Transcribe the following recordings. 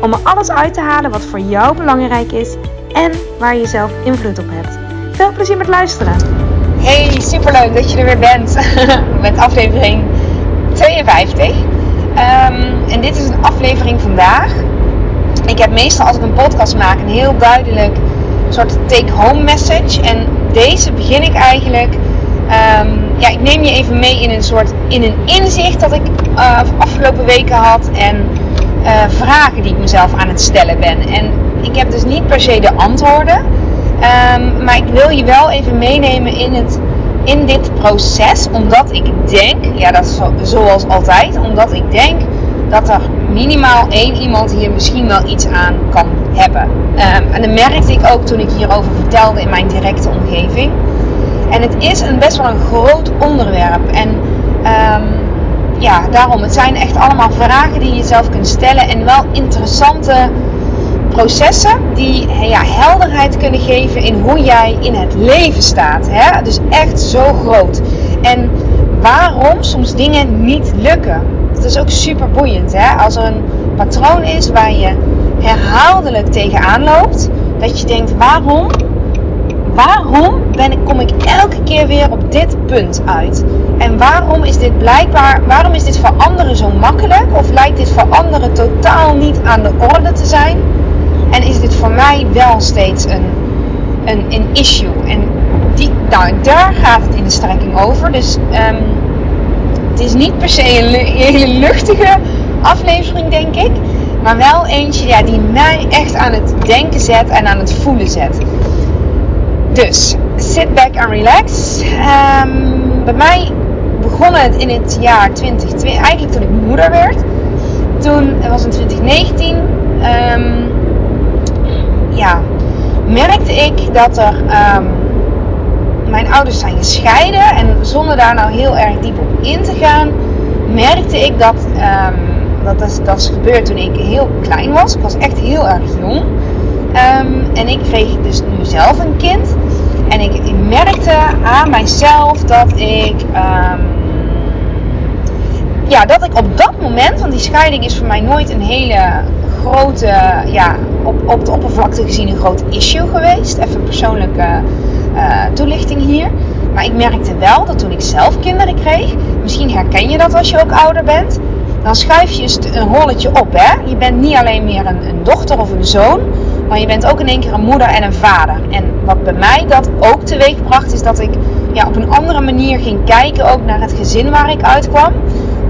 om er alles uit te halen wat voor jou belangrijk is en waar je zelf invloed op hebt. Veel plezier met luisteren. Hey, superleuk dat je er weer bent met aflevering 52. Ehm, en dit is een aflevering vandaag. Ik heb meestal als ik een podcast maak een heel duidelijk soort take-home message. En deze begin ik eigenlijk. Ehm, ja, ik neem je even mee in een soort in een inzicht dat ik uh, afgelopen weken had. En uh, vragen die ik mezelf aan het stellen ben. En ik heb dus niet per se de antwoorden. Um, maar ik wil je wel even meenemen in, het, in dit proces. Omdat ik denk, ja dat is zo, zoals altijd. Omdat ik denk dat er minimaal één iemand hier misschien wel iets aan kan hebben. Um, en dat merkte ik ook toen ik hierover vertelde in mijn directe omgeving. En het is een best wel een groot onderwerp. En um, ja, daarom, het zijn echt allemaal vragen die je zelf kunt stellen. En wel interessante processen die ja, helderheid kunnen geven in hoe jij in het leven staat. Hè? Dus echt zo groot. En waarom soms dingen niet lukken. Dat is ook super boeiend. Hè? Als er een patroon is waar je herhaaldelijk tegenaan loopt, dat je denkt: waarom? Waarom ben ik, kom ik elke keer weer op dit punt uit? En waarom is dit blijkbaar, waarom is dit voor anderen zo makkelijk? Of lijkt dit voor anderen totaal niet aan de orde te zijn? En is dit voor mij wel steeds een, een, een issue? En die, nou, daar gaat het in de strekking over. Dus um, het is niet per se een hele luchtige aflevering, denk ik. Maar wel eentje ja, die mij echt aan het denken zet en aan het voelen zet. Dus, sit back and relax. Um, bij mij begon het in het jaar 2020, eigenlijk toen ik moeder werd. Toen, het was in 2019, um, ja, merkte ik dat er, um, mijn ouders zijn gescheiden. En zonder daar nou heel erg diep op in te gaan, merkte ik dat, dat, is, dat is gebeurd toen ik heel klein was. Ik was echt heel erg jong. en ik kreeg dus nu zelf een kind. En ik, merkte aan mijzelf dat ik ja, dat ik op dat moment, want die scheiding is voor mij nooit een hele grote, ja, op, op de oppervlakte gezien een groot issue geweest. Even persoonlijke uh, toelichting hier. Maar ik merkte wel dat toen ik zelf kinderen kreeg, misschien herken je dat als je ook ouder bent, dan schuif je een rolletje op. Hè? Je bent niet alleen meer een dochter of een zoon, maar je bent ook in één keer een moeder en een vader. En wat bij mij dat ook teweeg bracht, is dat ik ja, op een andere manier ging kijken ook naar het gezin waar ik uitkwam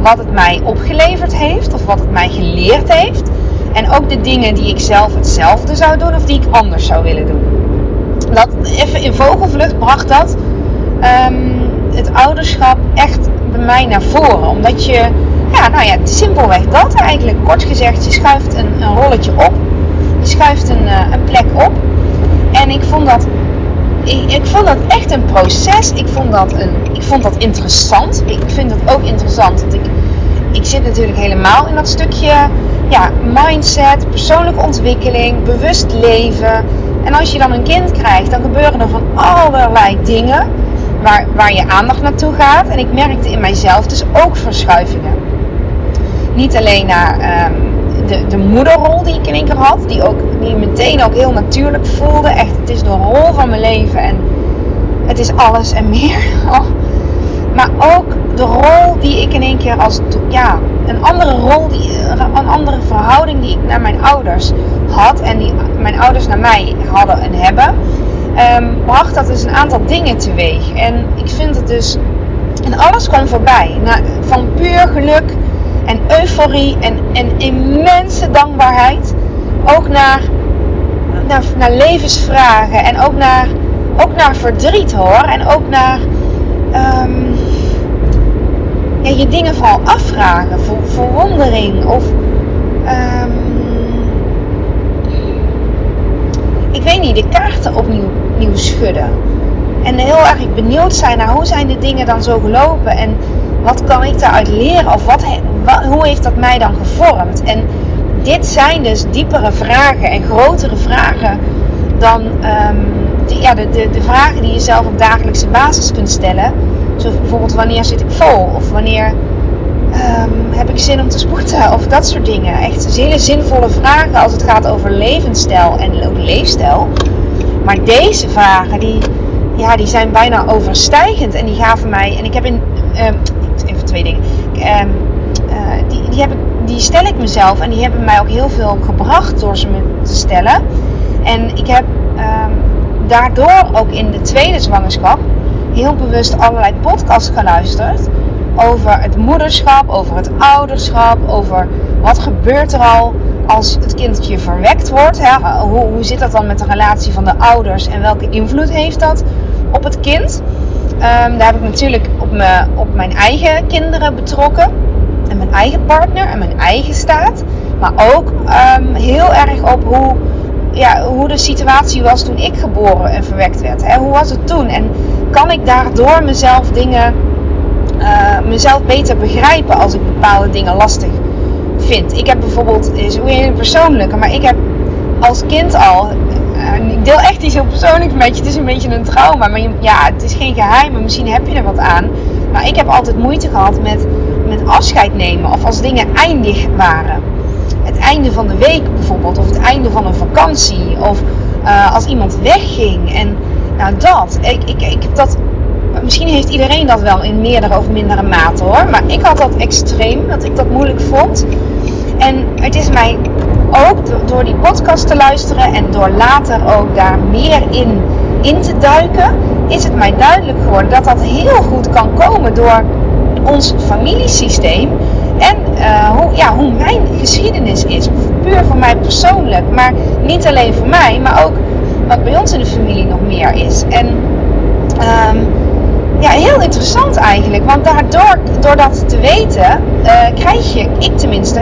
wat het mij opgeleverd heeft of wat het mij geleerd heeft. En ook de dingen die ik zelf hetzelfde zou doen of die ik anders zou willen doen. Dat, even in vogelvlucht bracht dat um, het ouderschap echt bij mij naar voren. Omdat je, ja, nou ja, simpelweg dat eigenlijk. Kort gezegd, je schuift een, een rolletje op. Schuift een, uh, een plek op. En ik vond dat ik, ik, vond dat echt een proces. Ik vond dat, een, ik vond dat interessant. Ik vind het ook interessant. Want ik, ik zit natuurlijk helemaal in dat stukje ja, mindset, persoonlijke ontwikkeling, bewust leven. En als je dan een kind krijgt, dan gebeuren er van allerlei dingen waar, waar je aandacht naartoe gaat. En ik merkte in mijzelf dus ook verschuivingen. Niet alleen naar um, de, de moederrol die ik in één keer had, die, ook, die meteen ook heel natuurlijk voelde. Echt, het is de rol van mijn leven en het is alles en meer. Oh. Maar ook de rol die ik in één keer als, ja, een andere rol, die, een andere verhouding die ik naar mijn ouders had en die mijn ouders naar mij hadden en hebben, um, bracht dat dus een aantal dingen teweeg. En ik vind het dus, en alles kwam voorbij. Van puur geluk en euforie en, en immense dankbaarheid. Ook naar, naar, naar levensvragen en ook naar, ook naar verdriet hoor. En ook naar um, ja, je dingen vooral afvragen, ver, verwondering of um, die de kaarten opnieuw nieuw schudden. En heel erg benieuwd zijn naar hoe zijn de dingen dan zo gelopen en wat kan ik daaruit leren of wat, hoe heeft dat mij dan gevormd. En dit zijn dus diepere vragen en grotere vragen dan um, ja, de, de, de vragen die je zelf op dagelijkse basis kunt stellen. Zoals bijvoorbeeld wanneer zit ik vol of wanneer um, heb ik zin om te sporten of dat soort dingen. Echt hele zinvolle vragen als het gaat over levensstijl en leefstijl. Maar deze vragen die, ja, die zijn bijna overstijgend en die gaven mij. En ik heb in. Even dingen. Um, uh, die, die, ik, die stel ik mezelf en die hebben mij ook heel veel gebracht door ze me te stellen. En ik heb daardoor ook in de tweede zwangerschap heel bewust allerlei podcasts geluisterd over het moederschap, over het ouderschap, over wat gebeurt er al als het kindje verwekt wordt. Hè? Hoe, hoe zit dat dan met de relatie van de ouders en welke invloed heeft dat op het kind? Um, daar heb ik natuurlijk op, op mijn eigen kinderen betrokken. En mijn eigen partner en mijn eigen staat. Maar ook um, heel erg op hoe, ja, hoe de situatie was toen ik geboren en verwekt werd. Hè? Hoe was het toen? En kan ik daardoor mezelf dingen uh, mezelf beter begrijpen als ik bepaalde dingen lastig vind. Ik heb bijvoorbeeld, is weer persoonlijke, maar ik heb als kind al, ik deel echt iets heel persoonlijks een beetje, het is een beetje een trauma, maar ja, het is geen geheim, maar misschien heb je er wat aan. Maar ik heb altijd moeite gehad met, met afscheid nemen of als dingen eindig waren. Het einde van de week bijvoorbeeld, of het einde van een vakantie, of uh, als iemand wegging. En nou dat, ik, ik, ik heb dat misschien heeft iedereen dat wel in meerdere of mindere mate hoor. Maar ik had dat extreem, dat ik dat moeilijk vond. En het is mij ook door die podcast te luisteren en door later ook daar meer in, in te duiken, is het mij duidelijk geworden dat dat heel goed kan komen door ons familiesysteem. En uh, hoe, ja, hoe mijn geschiedenis is, puur voor mij persoonlijk. Maar niet alleen voor mij, maar ook wat bij ons in de familie nog meer is. En um, ja, heel interessant eigenlijk. Want daardoor, door dat te weten, uh, krijg je, ik tenminste,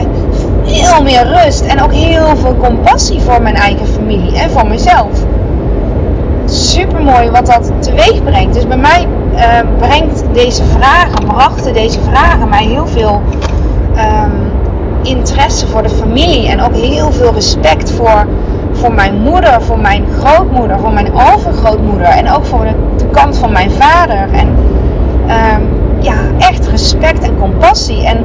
veel meer rust. En ook heel veel compassie voor mijn eigen familie en voor mezelf. Super mooi wat dat teweeg brengt. Dus bij mij uh, brengt deze vragen, brachten deze vragen mij heel veel um, interesse voor de familie. En ook heel veel respect voor, voor mijn moeder, voor mijn grootmoeder, voor mijn overgrootmoeder. En ook voor de kant van mijn vader. En um, ja, echt respect en compassie. En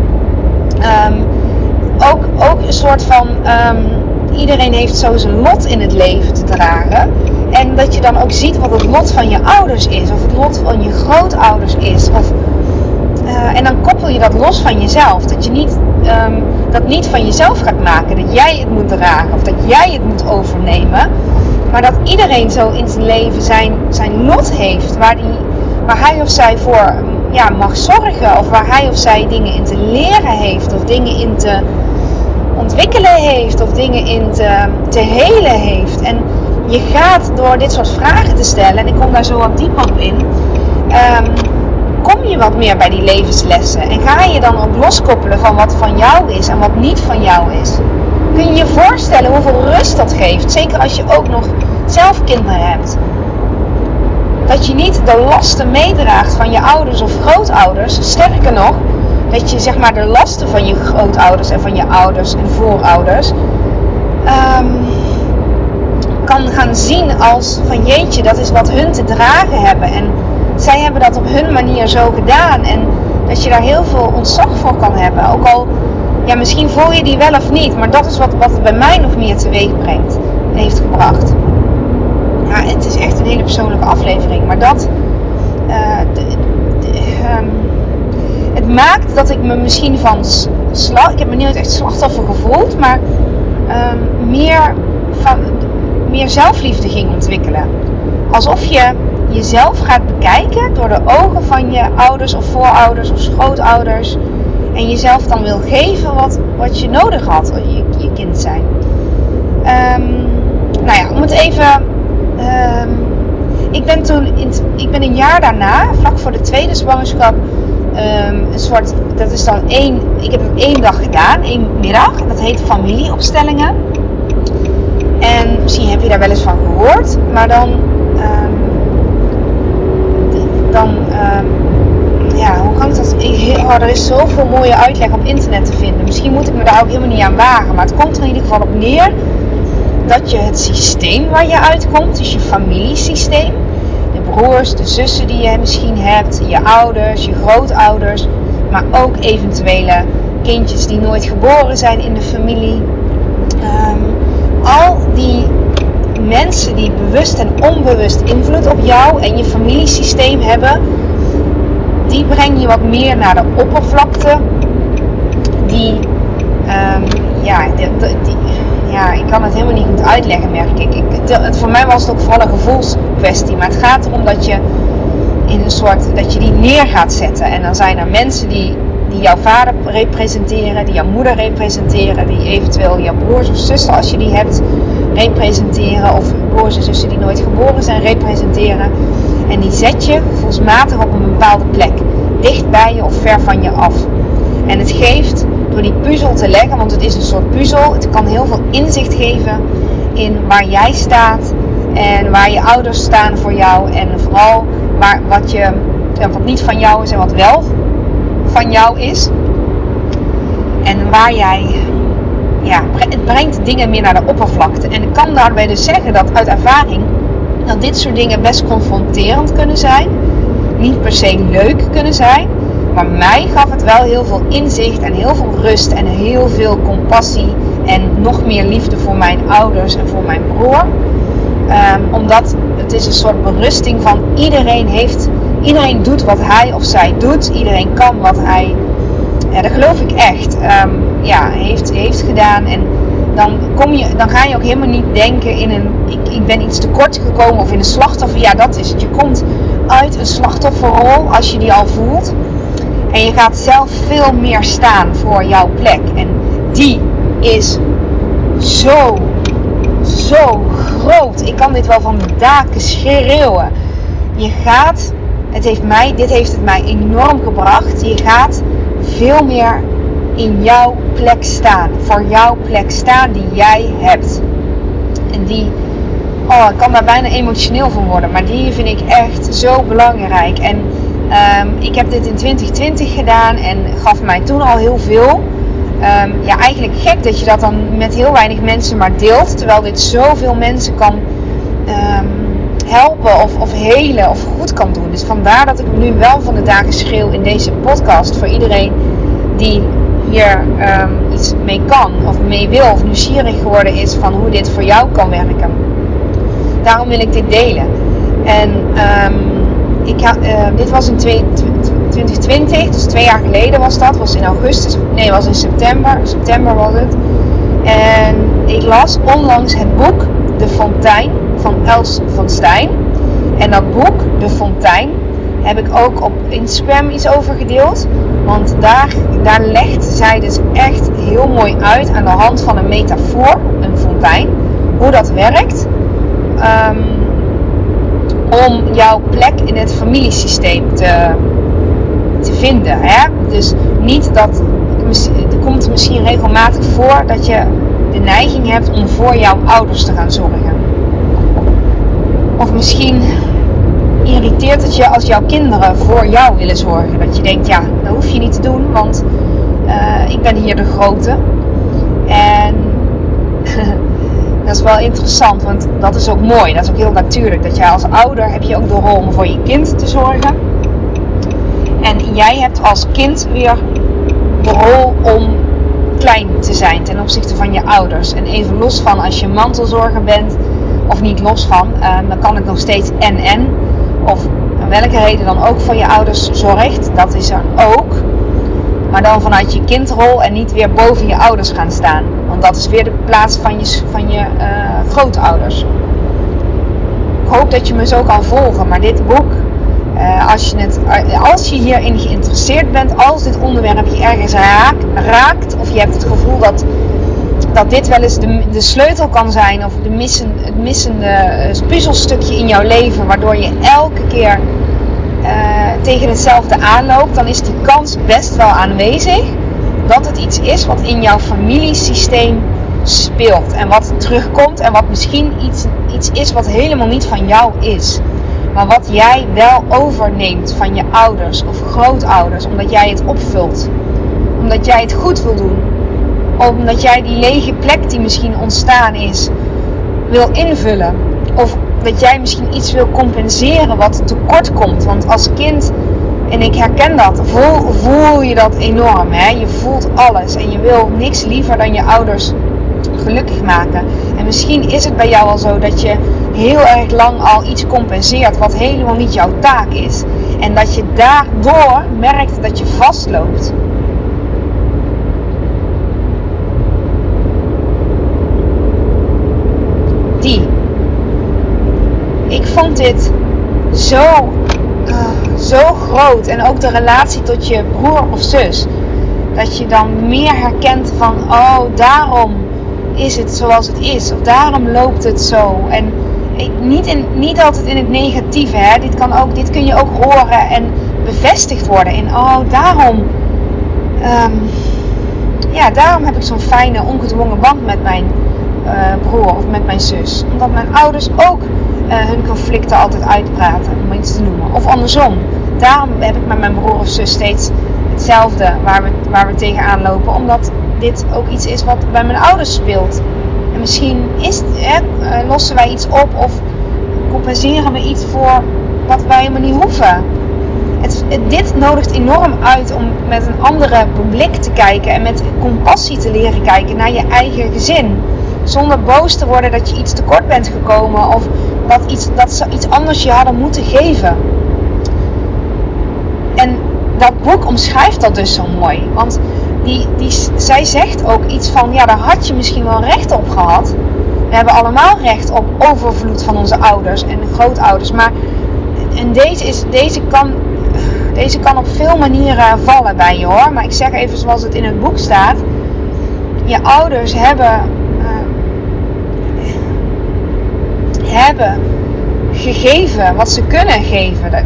ook, ook een soort van. Um, iedereen heeft zo zijn lot in het leven te dragen. En dat je dan ook ziet wat het lot van je ouders is. Of het lot van je grootouders is. Of, uh, en dan koppel je dat los van jezelf. Dat je niet, um, dat niet van jezelf gaat maken. Dat jij het moet dragen. Of dat jij het moet overnemen. Maar dat iedereen zo in zijn leven zijn, zijn lot heeft. Waar, die, waar hij of zij voor ja, mag zorgen. Of waar hij of zij dingen in te leren heeft. Of dingen in te ontwikkelen heeft. Of dingen in te, te helen heeft. En je gaat door dit soort vragen te stellen. En ik kom daar zo wat dieper op in. Um, kom je wat meer bij die levenslessen. En ga je dan ook loskoppelen van wat van jou is en wat niet van jou is. Kun je je voorstellen hoeveel rust dat geeft? Zeker als je ook nog zelf kinderen hebt. Dat je niet de lasten meedraagt van je ouders of grootouders. Sterker nog, dat je zeg maar de lasten van je grootouders en van je ouders en voorouders um, kan gaan zien als van jeetje, dat is wat hun te dragen hebben. En zij hebben dat op hun manier zo gedaan. En dat je daar heel veel ontzag voor kan hebben. Ook al ja, misschien voel je die wel of niet, maar dat is wat, wat het bij mij nog meer teweeg brengt en heeft gebracht. Ja, het is echt een hele persoonlijke aflevering, maar dat. Uh, de, um, het maakt dat ik me misschien van slag. Ik heb me niet echt slachtoffer gevoeld, maar um, meer, van, meer zelfliefde ging ontwikkelen. Alsof je jezelf gaat bekijken door de ogen van je ouders of voorouders of schootouders en jezelf dan wil geven wat, wat je nodig had, je, je kind zijn. Um, nou ja, om het even. Um, ik ben toen, in, ik ben een jaar daarna, vlak voor de tweede zwangerschap, um, een soort, dat is dan één, ik heb het één dag gedaan, één middag, dat heet familieopstellingen. En misschien heb je daar wel eens van gehoord maar dan. ehm, dan. ehm, ja, hoe kan dat? Ik, oh, er is zoveel mooie uitleg op internet te vinden. Misschien moet ik me daar ook helemaal niet aan wagen. Maar het komt er in ieder geval op neer dat je het systeem waar je uitkomt, dus je familiesysteem, broers, de zussen die je misschien hebt, je ouders, je grootouders, maar ook eventuele kindjes die nooit geboren zijn in de familie. Ehm, al die mensen die bewust en onbewust invloed op jou en je familiesysteem hebben, die breng je wat meer naar de oppervlakte. Die, ehm, ja, die, die- ja, ik kan het helemaal niet goed uitleggen, merk ik. ik het, voor mij was het ook vooral een gevoelskwestie. Maar het gaat erom dat je in een soort, dat je die neer gaat zetten. En dan zijn er mensen die, die jouw vader representeren, die jouw moeder representeren, die eventueel jouw broers of zussen, als je die hebt, representeren. Of broers en zussen die nooit geboren zijn, representeren. En die zet je gevoelsmatig op een bepaalde plek. Dicht bij je of ver van je af. En het geeft door die puzzel te leggen, want het is een soort puzzel. Het kan heel veel inzicht geven in waar jij staat en waar je ouders staan voor jou. En vooral waar, wat, je, wat niet van jou is en wat wel van jou is. En waar jij, ja, het brengt dingen meer naar de oppervlakte. En ik kan daarbij dus zeggen dat uit ervaring dat dit soort dingen best confronterend kunnen zijn. Niet per se leuk kunnen zijn. Maar mij gaf het wel heel veel inzicht en heel veel rust en heel veel compassie en nog meer liefde voor mijn ouders en voor mijn broer. Ehm, omdat het is een soort berusting van iedereen heeft, iedereen doet wat hij of zij doet. Iedereen kan wat hij, dat geloof ik echt, ehm, ja, heeft, heeft gedaan. En dan, kom je, dan ga je ook helemaal niet denken in een, ik, ik ben iets tekort gekomen of in een slachtoffer. Ja, dat is het. Je komt uit een slachtofferrol als je die al voelt. En je gaat zelf veel meer staan voor jouw plek. En die is zo, zo groot. Ik kan dit wel van de daken schreeuwen. Je gaat, het heeft mij, dit heeft het mij enorm gebracht. Je gaat veel meer in jouw plek staan. Voor jouw plek staan die jij hebt. En die, oh, ik kan daar bijna emotioneel van worden. Maar die vind ik echt zo belangrijk. En um, ik heb dit in 2020 gedaan en gaf mij toen al heel veel. Um, ja, eigenlijk gek dat je dat dan met heel weinig mensen maar deelt. Terwijl dit zoveel mensen kan um, helpen of, of helen of goed kan doen. Dus vandaar dat ik nu wel van de dagen schreeuw in deze podcast. Voor iedereen die hier um, iets mee kan of mee wil of nieuwsgierig geworden is van hoe dit voor jou kan werken. Daarom wil ik dit delen. En uh, dit was in 2020, dus twee jaar geleden was dat. Was in augustus, nee, was in september. September was het. En ik las onlangs het boek De Fontein van Els van Stijn. En dat boek, De Fontein, heb ik ook op Instagram iets over gedeeld. Want daar, daar legt zij dus echt heel mooi uit aan de hand van een metafoor, een fontein, hoe dat werkt. Um, om jouw plek in het familiesysteem te, te vinden. Hè? Dus niet dat, het komt misschien regelmatig voor dat je de neiging hebt om voor jouw ouders te gaan zorgen. Of misschien irriteert het je als jouw kinderen voor jou willen zorgen. Dat je denkt, ja, dat hoef je niet te doen, want uh, ik ben hier de grote. En dat is wel interessant, want dat is ook mooi. Dat is ook heel natuurlijk. Dat jij als ouder heb je ook de rol om voor je kind te zorgen. En jij hebt als kind weer de rol om klein te zijn ten opzichte van je ouders. En even los van als je mantelzorger bent, of niet los van, uh, dan kan het nog steeds en-en. Of welke reden dan ook voor je ouders zorgt, dat is er ook. Maar dan vanuit je kindrol en niet weer boven je ouders gaan staan. Want dat is weer de plaats van je, van je uh, grootouders. Ik hoop dat je me zo kan volgen. Maar dit boek, uh, als, je het, als je hierin geïnteresseerd bent, als dit onderwerp je ergens raakt, raakt of je hebt het gevoel dat, dat dit wel eens de, de sleutel kan zijn, of de missen, het missende puzzelstukje in jouw leven, waardoor je elke keer tegen hetzelfde aanloopt, dan is die kans best wel aanwezig dat het iets is wat in jouw familiesysteem speelt en wat terugkomt en wat misschien iets, iets is wat helemaal niet van jou is. Maar wat jij wel overneemt van je ouders of grootouders, omdat jij het opvult. Omdat jij het goed wil doen. Omdat jij die lege plek die misschien ontstaan is, wil invullen. Of dat jij misschien iets wil compenseren wat tekort komt. Want als kind, en ik herken dat, voel, voel je dat enorm. Hè? Je voelt alles en je wil niks liever dan je ouders gelukkig maken. En misschien is het bij jou al zo dat je heel erg lang al iets compenseert wat helemaal niet jouw taak is. En dat je daardoor merkt dat je vastloopt. Die. Ik vond dit zo, uh, zo groot. En ook de relatie tot je broer of zus. Dat je dan meer herkent van, oh, daarom is het zoals het is. Of daarom loopt het zo. En niet, in, niet altijd in het negatieve. Hè? Dit, kan ook, dit kun je ook horen en bevestigd worden. In, oh, daarom... Um, ja, daarom heb ik zo'n fijne, ongedwongen band met mijn uh, broer of met mijn zus. Omdat mijn ouders ook hun conflicten altijd uitpraten, om iets te noemen. Of andersom. Daarom heb ik met mijn broer of zus steeds hetzelfde waar we, waar we tegenaan lopen. Omdat dit ook iets is wat bij mijn ouders speelt. En misschien is, hè, eh, lossen wij iets op of compenseren we iets voor wat wij helemaal niet hoeven. Het, dit nodigt enorm uit om met een andere blik te kijken en met compassie te leren kijken naar je eigen gezin. Zonder boos te worden dat je iets tekort bent gekomen of dat, iets, dat ze iets anders je hadden moeten geven. En dat boek omschrijft dat dus zo mooi. Want die, die, zij zegt ook iets van, ja, daar had je misschien wel recht op gehad. We hebben allemaal recht op overvloed van onze ouders en grootouders. Maar en deze, is, deze, kan, deze kan op veel manieren vallen bij je hoor. Maar ik zeg even zoals het in het boek staat. Je ouders hebben, uh, gegeven wat ze kunnen geven. Uh,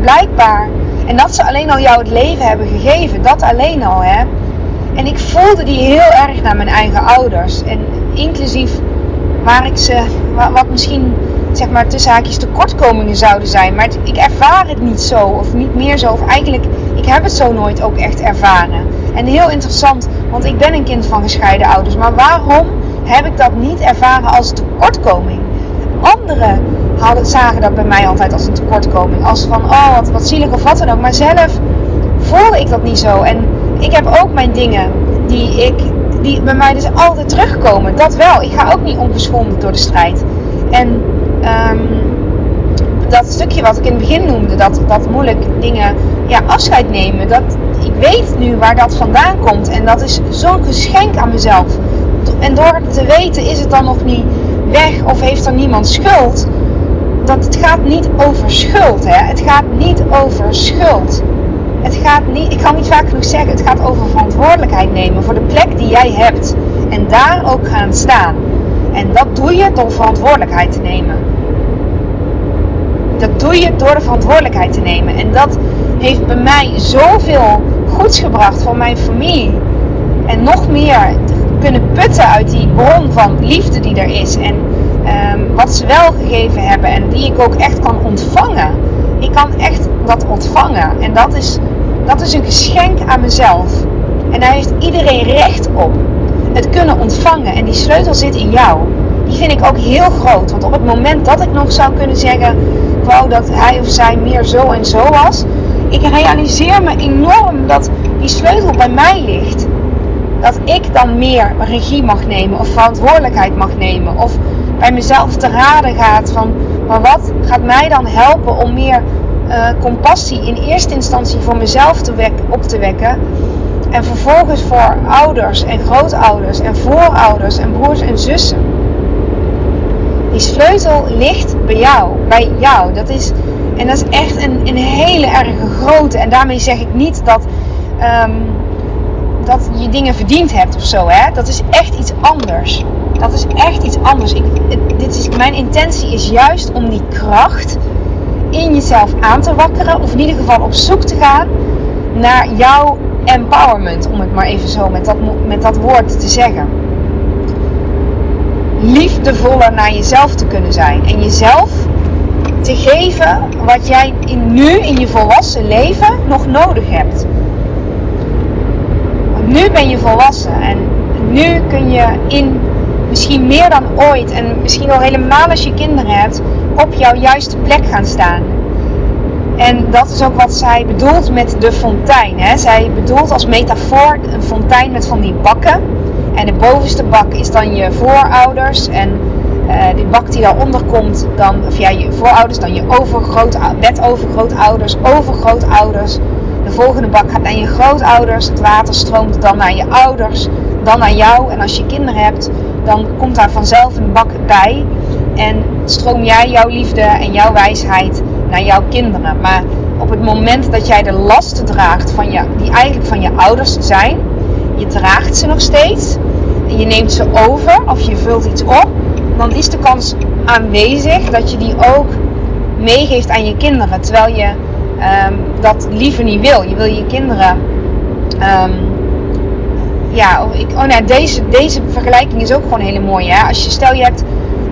blijkbaar en dat ze alleen al jou het leven hebben gegeven, dat alleen al hè. En ik voelde die heel erg naar mijn eigen ouders. En inclusief waar ik ze, wat misschien zeg maar tussen haakjes tekortkomingen zouden zijn. Maar ik ervaar het niet zo of niet meer zo. Of eigenlijk, ik heb het zo nooit ook echt ervaren. En heel interessant, want ik ben een kind van gescheiden ouders. Maar waarom heb ik dat niet ervaren als tekortkoming? Anderen hadden, zagen dat bij mij altijd als een tekortkoming. Als van, oh, wat, wat zielig of wat dan ook. Maar zelf voelde ik dat niet zo. En ik heb ook mijn dingen die, ik, die bij mij dus altijd terugkomen. Dat wel. Ik ga ook niet ongeschonden door de strijd. En um, dat stukje wat ik in het begin noemde, dat, dat moeilijk dingen, ja, afscheid nemen. Dat, ik weet nu waar dat vandaan komt. En dat is zo'n geschenk aan mezelf. En door het te weten is het dan nog niet weg of heeft er niemand schuld dat het gaat niet over schuld. Hè? Het gaat niet over schuld. Het gaat niet, ik kan niet vaak genoeg zeggen, het gaat over verantwoordelijkheid nemen voor de plek die jij hebt. En daar ook gaan staan. En dat doe je door verantwoordelijkheid te nemen. Dat doe je door de verantwoordelijkheid te nemen. En dat heeft bij mij zoveel goeds gebracht voor mijn familie. En nog meer kunnen putten uit die bron van liefde die er is. En um, wat ze wel gegeven hebben en die ik ook echt kan ontvangen. Ik kan echt dat ontvangen. En dat is, dat is een geschenk aan mezelf. En daar heeft iedereen recht op. Het kunnen ontvangen. En die sleutel zit in jou. Die vind ik ook heel groot. Want op het moment dat ik nog zou kunnen zeggen. Wou dat hij of zij meer zo en zo was. Ik realiseer me enorm dat die sleutel bij mij ligt. Dat ik dan meer regie mag nemen. Of verantwoordelijkheid mag nemen. Of bij mezelf te raden gaat van, maar wat gaat mij dan helpen om meer uh, compassie in eerste instantie voor mezelf te op te wekken. En vervolgens voor ouders en grootouders en voorouders en broers en zussen. Die sleutel ligt bij jou, bij jou. Dat is, en dat is echt een, een hele erge grote. En daarmee zeg ik niet dat, um, dat je dingen verdiend hebt of zo. Hè? Dat is echt iets anders. Dat is echt iets anders. Ik, dit is, mijn intentie is juist om die kracht in jezelf aan te wakkeren. Of in ieder geval op zoek te gaan naar jouw empowerment. Om het maar even zo met dat, met dat woord te zeggen. liefdevoller naar jezelf te kunnen zijn. En jezelf te geven wat jij in, nu in je volwassen leven nog nodig hebt. Nu ben je volwassen en nu kun je in misschien meer dan ooit en misschien al helemaal als je kinderen hebt, op jouw juiste plek gaan staan. En dat is ook wat zij bedoelt met de fontein. Hè. Zij bedoelt als metafoor een fontein met van die bakken. En de bovenste bak is dan je voorouders. En uh, die bak die daaronder komt, dan, of ja, je voorouders, dan je overgroot, overgrootouders, overgrootouders. De volgende bak gaat naar je grootouders. Het water stroomt dan naar je ouders, dan naar jou. En als je kinderen hebt, dan komt daar vanzelf een bak bij. En stroom jij jouw liefde en jouw wijsheid naar jouw kinderen. Maar op het moment dat jij de lasten draagt van je, die eigenlijk van je ouders zijn, je draagt ze nog steeds en je neemt ze over of je vult iets op, dan is de kans aanwezig dat je die ook meegeeft aan je kinderen. Terwijl je um, dat liever niet wil. Je wil je kinderen. Um, ja, ik, oh nee, deze, deze vergelijking is ook gewoon hele mooi. Hè? Als je stel je hebt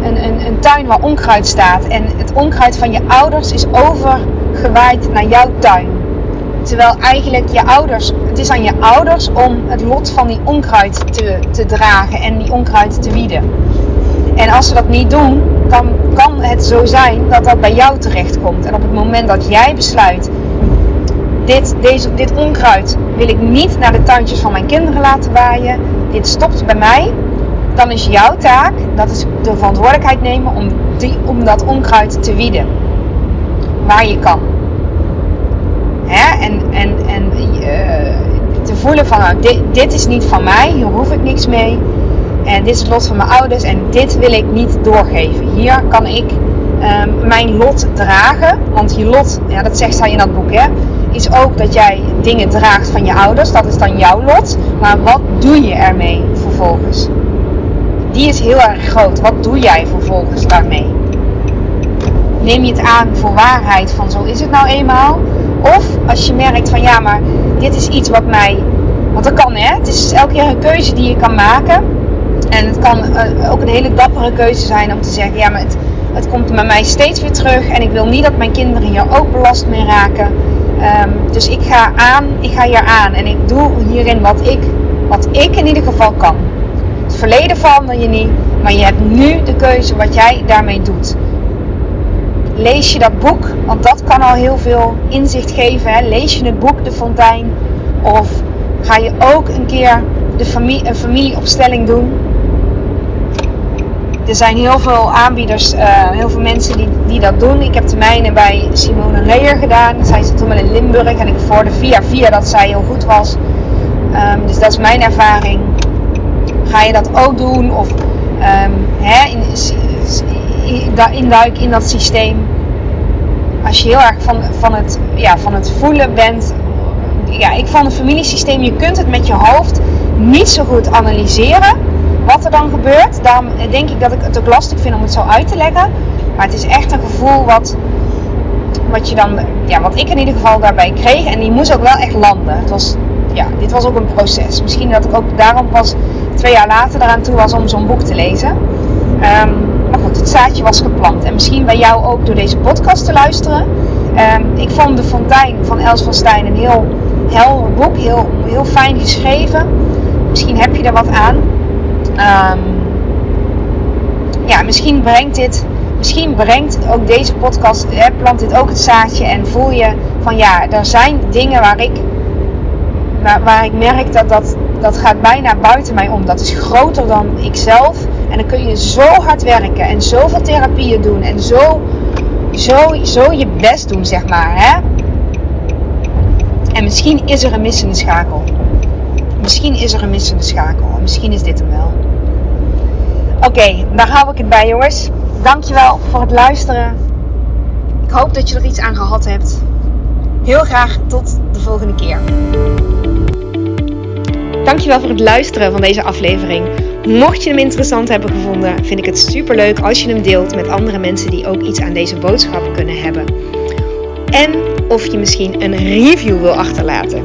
een, een, een tuin waar onkruid staat en het onkruid van je ouders is overgewaaid naar jouw tuin. Terwijl eigenlijk je ouders, het is aan je ouders om het lot van die onkruid te, te dragen en die onkruid te wieden. En als ze dat niet doen, kan het zo zijn dat dat bij jou terecht komt. En op het moment dat jij besluit, dit, deze, dit onkruid wil ik niet naar de tuintjes van mijn kinderen laten waaien, dit stopt bij mij, dan is jouw taak, dat is de verantwoordelijkheid nemen om, die, om dat onkruid te wieden. Waar je kan. Hè? En, en, en uh, te voelen van, nou, dit, dit is niet van mij, hier hoef ik niks mee. En dit is het lot van mijn ouders en dit wil ik niet doorgeven. Hier kan ik um, mijn lot dragen. Want je lot, ja, dat zegt zij in dat boek, hè, is ook dat jij dingen draagt van je ouders. Dat is dan jouw lot. Maar wat doe je ermee vervolgens? Die is heel erg groot. Wat doe jij vervolgens daarmee? Neem je het aan voor waarheid van zo is het nou eenmaal? Of als je merkt van ja, maar dit is iets wat mij. Want dat kan hè. Het is elke keer een keuze die je kan maken en het kan uh, ook een hele dappere keuze zijn om te zeggen: ja, maar het, het komt bij mij steeds weer terug. En ik wil niet dat mijn kinderen hier ook belast mee raken. Um, dus ik ga aan, ik ga hier aan. En ik doe hierin wat ik, wat ik in ieder geval kan. Het verleden verander je niet, maar je hebt nu de keuze wat jij daarmee doet. Lees je dat boek, want dat kan al heel veel inzicht geven. Hè? Lees je het boek De Fontein, of ga je ook een keer de familie, een familieopstelling doen er zijn heel veel aanbieders, uh, heel veel mensen die, die dat doen. Ik heb de mijne bij Simone Reer gedaan. Zij zit toen in Limburg en ik voorde via via dat zij heel goed was. Um, dus dat is mijn ervaring. Ga je dat ook doen? Of um, hè, in, induik in dat systeem. Als je heel erg van, van, het, ja, van het voelen bent. Ja, ik vond het familiesysteem, je kunt het met je hoofd niet zo goed analyseren wat er dan gebeurt. Daarom denk ik dat ik het ook lastig vind om het zo uit te leggen. Maar het is echt een gevoel wat, wat, je dan, ja, wat ik in ieder geval daarbij kreeg. En die moest ook wel echt landen. Het was, ja, dit was ook een proces. Misschien dat ik ook daarom pas twee jaar later eraan toe was om zo'n boek te lezen. Um, maar goed, het zaadje was geplant. En misschien bij jou ook door deze podcast te luisteren. Um, ik vond De Fontein van Els van Stijn een heel helder boek. Heel, heel fijn geschreven. Misschien heb je er wat aan. Um, ja, misschien brengt dit, misschien brengt ook deze podcast, plant dit ook het zaadje en voel je van ja, er zijn dingen waar ik, waar, waar ik merk dat, dat dat gaat bijna buiten mij om. Dat is groter dan ikzelf. En dan kun je zo hard werken en zoveel therapieën doen en zo, zo, zo je best doen, zeg maar. Hè? En misschien is er een missende schakel. Misschien is er een missende schakel. Misschien is dit hem wel. Oké, daar hou ik het bij jongens. Dankjewel voor het luisteren. Ik hoop dat je er iets aan gehad hebt. Heel graag tot de volgende keer. Dankjewel voor het luisteren van deze aflevering. Mocht je hem interessant hebben gevonden, vind ik het super leuk als je hem deelt met andere mensen die ook iets aan deze boodschap kunnen hebben. En of je misschien een review wil achterlaten.